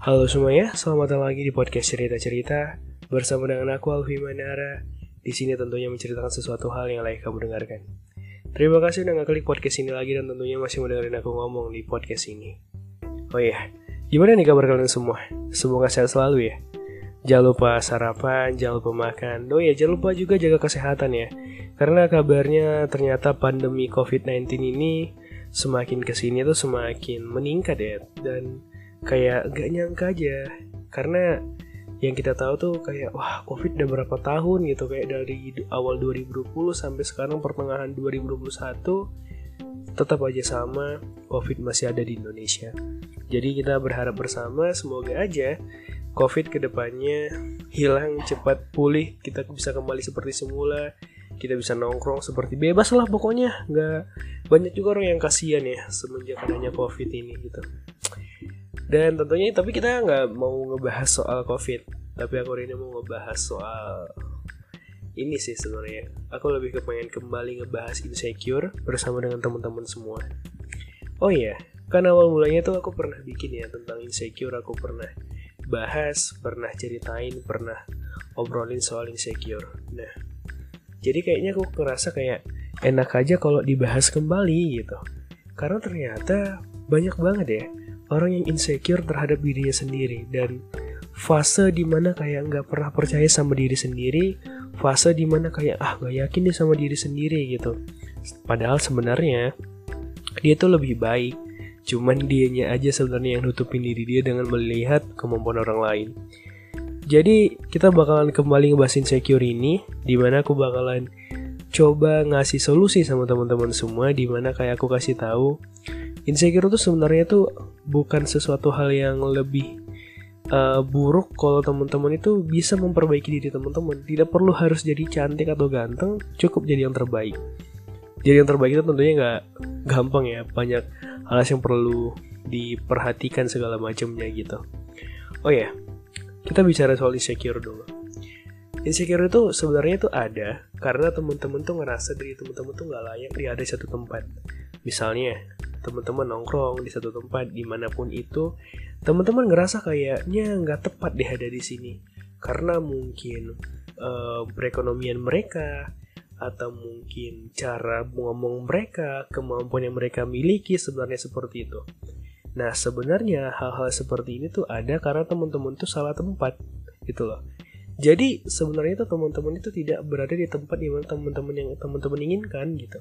Halo semuanya, selamat datang lagi di podcast cerita-cerita bersama dengan aku Alfi Manara. Di sini tentunya menceritakan sesuatu hal yang layak kamu dengarkan. Terima kasih udah ngeklik podcast ini lagi dan tentunya masih mendengarin aku ngomong di podcast ini. Oh iya, gimana nih kabar kalian semua? Semoga sehat selalu ya. Jangan lupa sarapan, jangan lupa makan. Oh ya, jangan lupa juga jaga kesehatan ya. Karena kabarnya ternyata pandemi COVID-19 ini semakin ke sini tuh semakin meningkat ya. Dan kayak gak nyangka aja. Karena yang kita tahu tuh kayak wah covid udah berapa tahun gitu kayak dari awal 2020 sampai sekarang pertengahan 2021 tetap aja sama covid masih ada di Indonesia. Jadi kita berharap bersama semoga aja covid ke depannya hilang cepat pulih kita bisa kembali seperti semula kita bisa nongkrong seperti bebas lah pokoknya. Nggak banyak juga orang yang kasihan ya semenjak adanya covid ini gitu dan tentunya tapi kita nggak mau ngebahas soal covid. Tapi aku hari ini mau ngebahas soal ini sih sebenarnya. Aku lebih kepengen kembali ngebahas insecure bersama dengan teman-teman semua. Oh iya kan awal mulanya tuh aku pernah bikin ya tentang insecure. Aku pernah bahas pernah ceritain pernah obrolin soal insecure. Nah jadi kayaknya aku ngerasa kayak enak aja kalau dibahas kembali gitu. Karena ternyata banyak banget ya orang yang insecure terhadap dirinya sendiri. Dan fase di mana kayak nggak pernah percaya sama diri sendiri fase di mana kayak ah nggak yakin deh sama diri sendiri gitu. Padahal sebenarnya dia tuh lebih baik. Cuman dianya aja sebenarnya yang nutupin diri dia dengan melihat kemampuan orang lain. Jadi kita bakalan kembali ngebahas insecure ini di mana aku bakalan coba ngasih solusi sama teman-teman semua di mana kayak aku kasih tahu insecure itu sebenarnya tuh bukan sesuatu hal yang lebih uh, buruk kalau teman-teman itu bisa memperbaiki diri teman-teman. Tidak perlu harus jadi cantik atau ganteng cukup jadi yang terbaik. Jadi yang terbaik itu tentunya nggak gampang ya banyak hal yang perlu diperhatikan segala macamnya gitu. Oh ya kita bicara soal insecure dulu. Insecure itu sebenarnya itu ada karena teman-teman tuh ngerasa diri teman-teman tuh nggak layak di ada satu tempat. Misalnya teman-teman nongkrong di satu tempat di mana pun itu teman-teman ngerasa kayaknya nggak tepat deh ada di sini. Karena mungkin uh, perekonomian mereka atau mungkin cara ngomong mereka kemampuan yang mereka miliki sebenarnya seperti itu. Nah sebenarnya hal-hal seperti ini tuh ada karena teman-teman tuh salah tempat gitu loh. Jadi sebenarnya tuh teman-teman itu tidak berada di tempat di mana teman-teman yang teman-teman inginkan gitu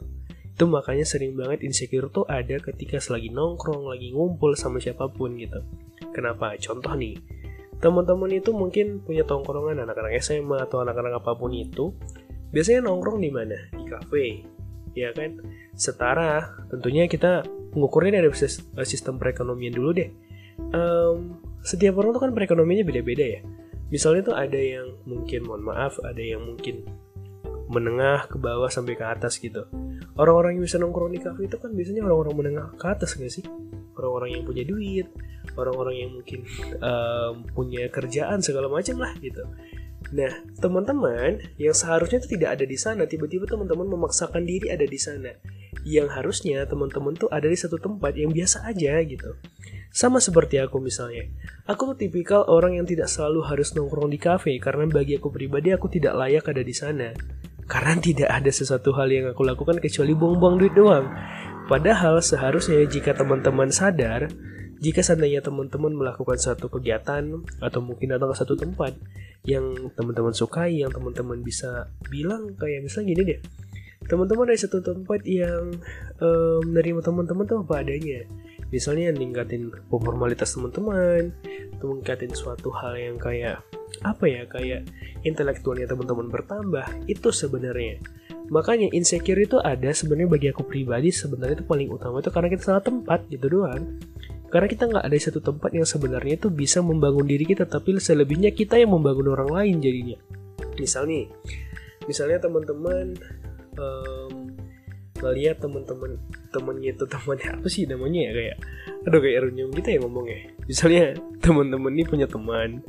itu makanya sering banget insecure tuh ada ketika selagi nongkrong lagi ngumpul sama siapa pun gitu. Kenapa? Contoh nih teman-teman itu mungkin punya tongkrongan anak-anak SMA atau anak-anak apa pun itu biasanya nongkrong di mana? Di kafe ya kan? Setara tentunya kita mengukurnya dari sistem perekonomian dulu deh. Um, setiap orang tuh kan perekonomiannya beda-beda ya. Misalnya tuh ada yang mungkin mohon maaf ada yang mungkin menengah ke bawah sampai ke atas gitu. Orang-orang yang bisa nongkrong di kafe itu kan biasanya orang-orang menengah ke atas gak sih? Orang-orang yang punya duit, orang-orang yang mungkin um, punya kerjaan segala macam lah gitu. Nah, teman-teman yang seharusnya itu tidak ada di sana, tiba-tiba teman-teman memaksakan diri ada di sana. Yang harusnya teman-teman tuh ada di satu tempat yang biasa aja gitu. Sama seperti aku misalnya. Aku tuh tipikal orang yang tidak selalu harus nongkrong di kafe karena bagi aku pribadi aku tidak layak ada di sana. Karena tidak ada sesuatu hal yang aku lakukan kecuali buang-buang duit doang. Padahal seharusnya jika teman-teman sadar, jika seandainya teman-teman melakukan satu kegiatan atau mungkin datang ke satu tempat yang teman-teman sukai, yang teman-teman bisa bilang kayak misalnya gini deh, teman-teman ada satu tempat yang um, menerima teman-teman tuh apa adanya. Misalnya ningkatin formalitas teman-teman, atau suatu hal yang kayak apa ya kayak intelektualnya teman-teman bertambah itu sebenarnya. Makanya insecure itu ada sebenarnya bagi aku pribadi sebenarnya itu paling utama itu karena kita salah tempat gitu doang. Karena kita nggak ada satu tempat yang sebenarnya itu bisa membangun diri kita tapi selebihnya kita yang membangun orang lain jadinya. Misal nih misalnya teman-teman um, ngeliat teman-teman temennya itu temannya apa sih namanya ya kayak aduh kayak runyam kita ya ngomongnya misalnya teman-teman ini punya teman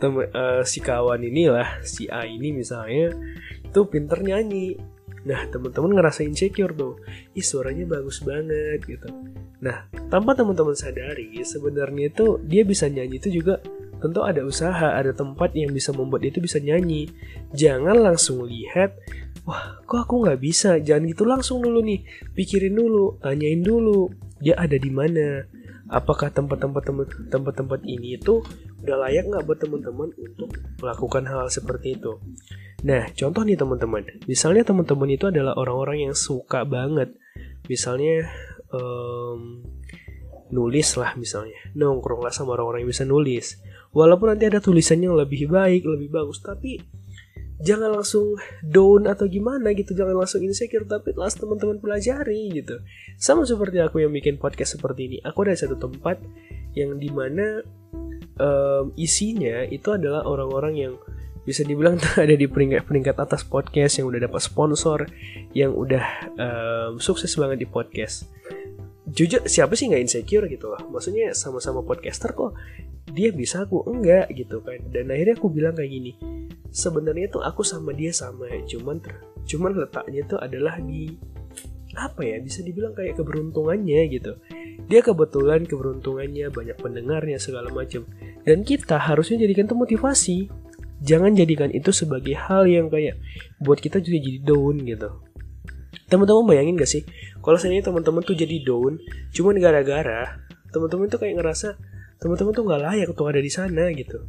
temen, uh, si kawan inilah si A ini misalnya tuh pinter nyanyi Nah, teman-teman ngerasa insecure tuh. Ih, suaranya bagus banget gitu. Nah, tanpa teman-teman sadari, sebenarnya itu dia bisa nyanyi itu juga tentu ada usaha, ada tempat yang bisa membuat dia itu bisa nyanyi. Jangan langsung lihat, wah kok aku nggak bisa, jangan gitu langsung dulu nih. Pikirin dulu, tanyain dulu, dia ada di mana. Apakah tempat-tempat tempat-tempat ini itu udah layak nggak buat teman-teman untuk melakukan hal seperti itu? Nah, contoh nih teman-teman. Misalnya teman-teman itu adalah orang-orang yang suka banget. Misalnya um, nulis lah misalnya. Nongkrong lah sama orang-orang yang bisa nulis. Walaupun nanti ada tulisan yang lebih baik, lebih bagus, tapi jangan langsung down atau gimana gitu jangan langsung insecure tapi langsung teman-teman pelajari gitu. Sama seperti aku yang bikin podcast seperti ini aku ada satu tempat yang di mana um, isinya itu adalah orang-orang yang bisa dibilang ada di peringkat-peringkat atas podcast yang udah dapat sponsor yang udah um, sukses banget di podcast. Jujur siapa sih nggak insecure gitu loh? Maksudnya sama-sama podcaster kok dia bisa aku enggak gitu kan. Dan akhirnya aku bilang kayak gini sebenarnya tuh aku sama dia sama cuman ter cuman letaknya tuh adalah di apa ya bisa dibilang kayak keberuntungannya gitu. Dia kebetulan keberuntungannya banyak pendengarnya segala macam dan kita harusnya jadikan itu motivasi. Jangan jadikan itu sebagai hal yang kayak buat kita juga jadi down gitu. Teman-teman bayangin gak sih? Kalau saya teman-teman tuh jadi down cuman gara-gara teman-teman tuh kayak ngerasa teman-teman tuh nggak layak untuk ada di sana gitu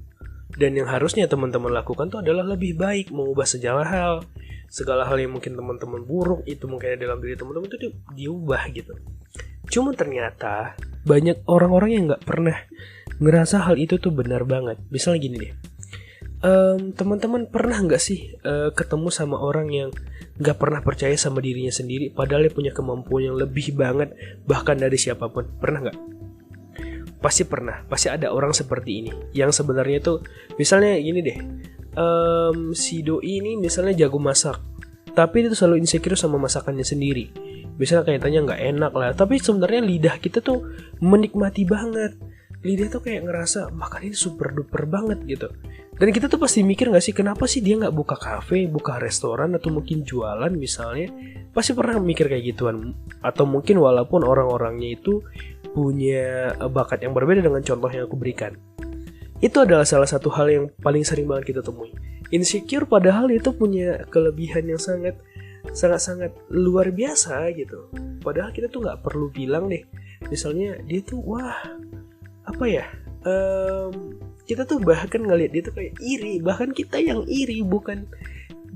dan yang harusnya teman-teman lakukan tuh adalah lebih baik mengubah segala hal. Segala hal yang mungkin teman-teman buruk itu mungkin dalam diri teman-teman itu di, diubah gitu. Cuma ternyata banyak orang-orang yang nggak pernah ngerasa hal itu tuh benar banget. Misalnya gini deh, um, teman-teman pernah nggak sih uh, ketemu sama orang yang nggak pernah percaya sama dirinya sendiri padahal dia punya kemampuan yang lebih banget bahkan dari siapa pun? Pernah nggak pasti pernah pasti ada orang seperti ini yang sebenarnya tuh misalnya gini deh um, si doi ini misalnya jago masak tapi dia selalu insecure sama masakannya sendiri biasanya kayaknya nggak enak lah tapi sebenarnya lidah kita tuh menikmati banget lidah tuh kayak ngerasa makan ini super duper banget gitu dan kita tuh pasti mikir gak sih kenapa sih dia nggak buka kafe, buka restoran atau mungkin jualan misalnya? Pasti pernah mikir kayak gituan. Atau mungkin walaupun orang-orangnya itu punya bakat yang berbeda dengan contoh yang aku berikan. Itu adalah salah satu hal yang paling sering banget kita temui. Insecure padahal itu punya kelebihan yang sangat sangat-sangat luar biasa gitu. Padahal kita tuh nggak perlu bilang deh. Misalnya dia tuh wah apa ya? Um, kita tuh bahkan ngeliat dia tuh kayak iri bahkan kita yang iri bukan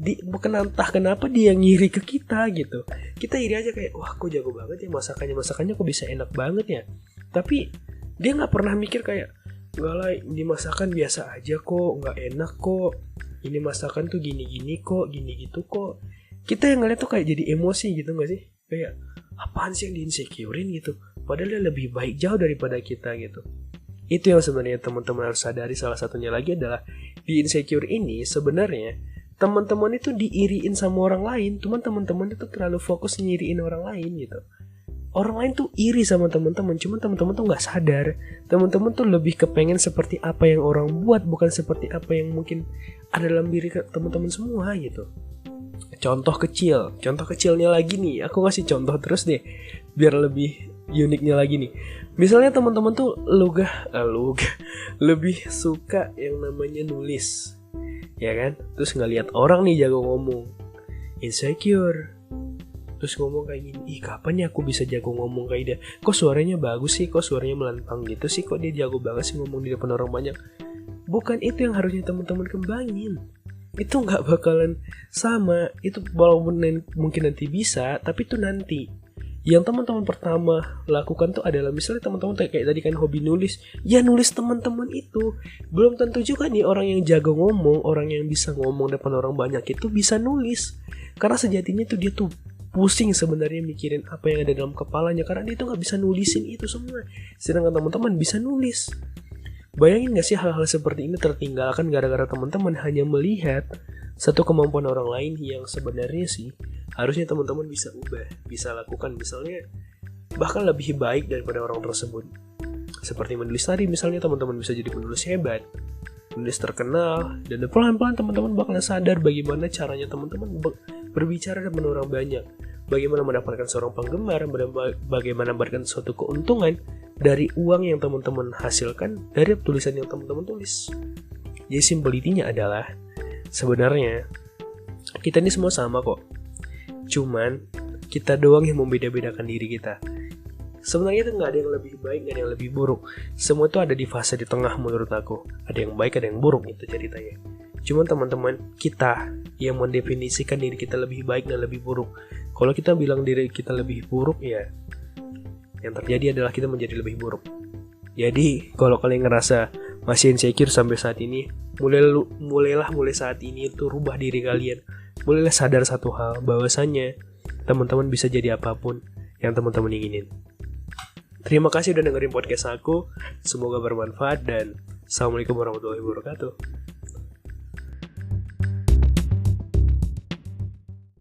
di, bukan entah kenapa dia yang iri ke kita gitu. Kita iri aja kayak wah kok jago banget ya masakannya masakannya kok bisa enak banget ya? Tapi dia nggak pernah mikir kayak nggak lah ini masakan biasa aja kok nggak enak kok. Ini masakan tuh gini gini kok gini gitu kok. Kita yang ngeliat tuh kayak jadi emosi gitu nggak sih? Kayak apaan sih yang diinsecurein? Gitu. Padahal dia lebih baik jauh daripada kita gitu. Itu yang sebenarnya teman-teman harus sadari. Salah satunya lagi adalah di insecure ini sebenarnya teman-teman itu diiriin sama orang lain cuman teman-teman itu terlalu fokus nyiriin orang lain gitu. Orang lain tuh iri sama teman-teman cuman teman-teman tuh nggak sadar. Teman-teman tuh lebih kepengen seperti apa yang orang buat bukan seperti apa yang mungkin ada dalam diri teman-teman semua gitu. Contoh kecil contoh kecilnya lagi nih aku kasih contoh terus deh biar lebih uniknya lagi nih. Misalnya teman-teman tuh lugah uh, lugah lebih suka yang namanya nulis ya kan? Terus ngeliat orang nih jago ngomong. Insecure. Terus ngomong kayak gini ih kapan ya aku bisa jago ngomong kayak dia? Kok suaranya bagus sih? Kok suaranya melantang gitu sih? Kok dia jago banget sih ngomong di depan orang banyak? Bukan itu yang harusnya teman-teman kembangin. Itu nggak bakalan sama. Itu walaupun mungkin nanti bisa tapi itu nanti yang teman-teman pertama lakukan tuh adalah misalnya teman-teman kayak tadi kan hobi nulis. Ya nulis teman-teman itu. Belum tentu juga nih orang yang jago ngomong orang yang bisa ngomong depan orang banyak itu bisa nulis. Karena sejatinya tuh dia tuh pusing sebenarnya mikirin apa yang ada dalam kepalanya. Karena dia tuh nggak bisa nulisin itu semua. Sedangkan teman-teman bisa nulis. Bayangin gak sih hal-hal seperti ini tertinggalkan gara-gara teman-teman hanya melihat satu kemampuan orang lain yang sebenarnya sih harusnya teman-teman bisa ubah, bisa lakukan misalnya bahkan lebih baik daripada orang tersebut. Seperti menulis tadi misalnya teman-teman bisa jadi penulis hebat, penulis terkenal, dan pelan-pelan teman-teman bakalan sadar bagaimana caranya teman-teman berbicara depan orang banyak. Bagaimana mendapatkan seorang penggemar, bagaimana mendapatkan suatu keuntungan dari uang yang teman-teman hasilkan dari tulisan yang teman-teman tulis. Jadi simplitinya adalah sebenarnya kita ini semua sama kok. Cuman kita doang yang membeda-bedakan diri kita. Sebenarnya itu nggak ada yang lebih baik, nggak ada yang lebih buruk. Semua itu ada di fase di tengah menurut aku. Ada yang baik, ada yang buruk itu ceritanya. Cuman teman-teman, kita yang mendefinisikan diri kita lebih baik dan lebih buruk. Kalau kita bilang diri kita lebih buruk, ya yang terjadi adalah kita menjadi lebih buruk. Jadi, kalau kalian ngerasa masih insecure sampai saat ini, mulai mulailah mulai saat ini itu rubah diri kalian. Mulailah sadar satu hal bahwasanya teman-teman bisa jadi apa pun yang teman-teman inginin. Terima kasih udah dengerin podcast aku. Semoga bermanfaat dan Assalamualaikum warahmatullahi wabarakatuh.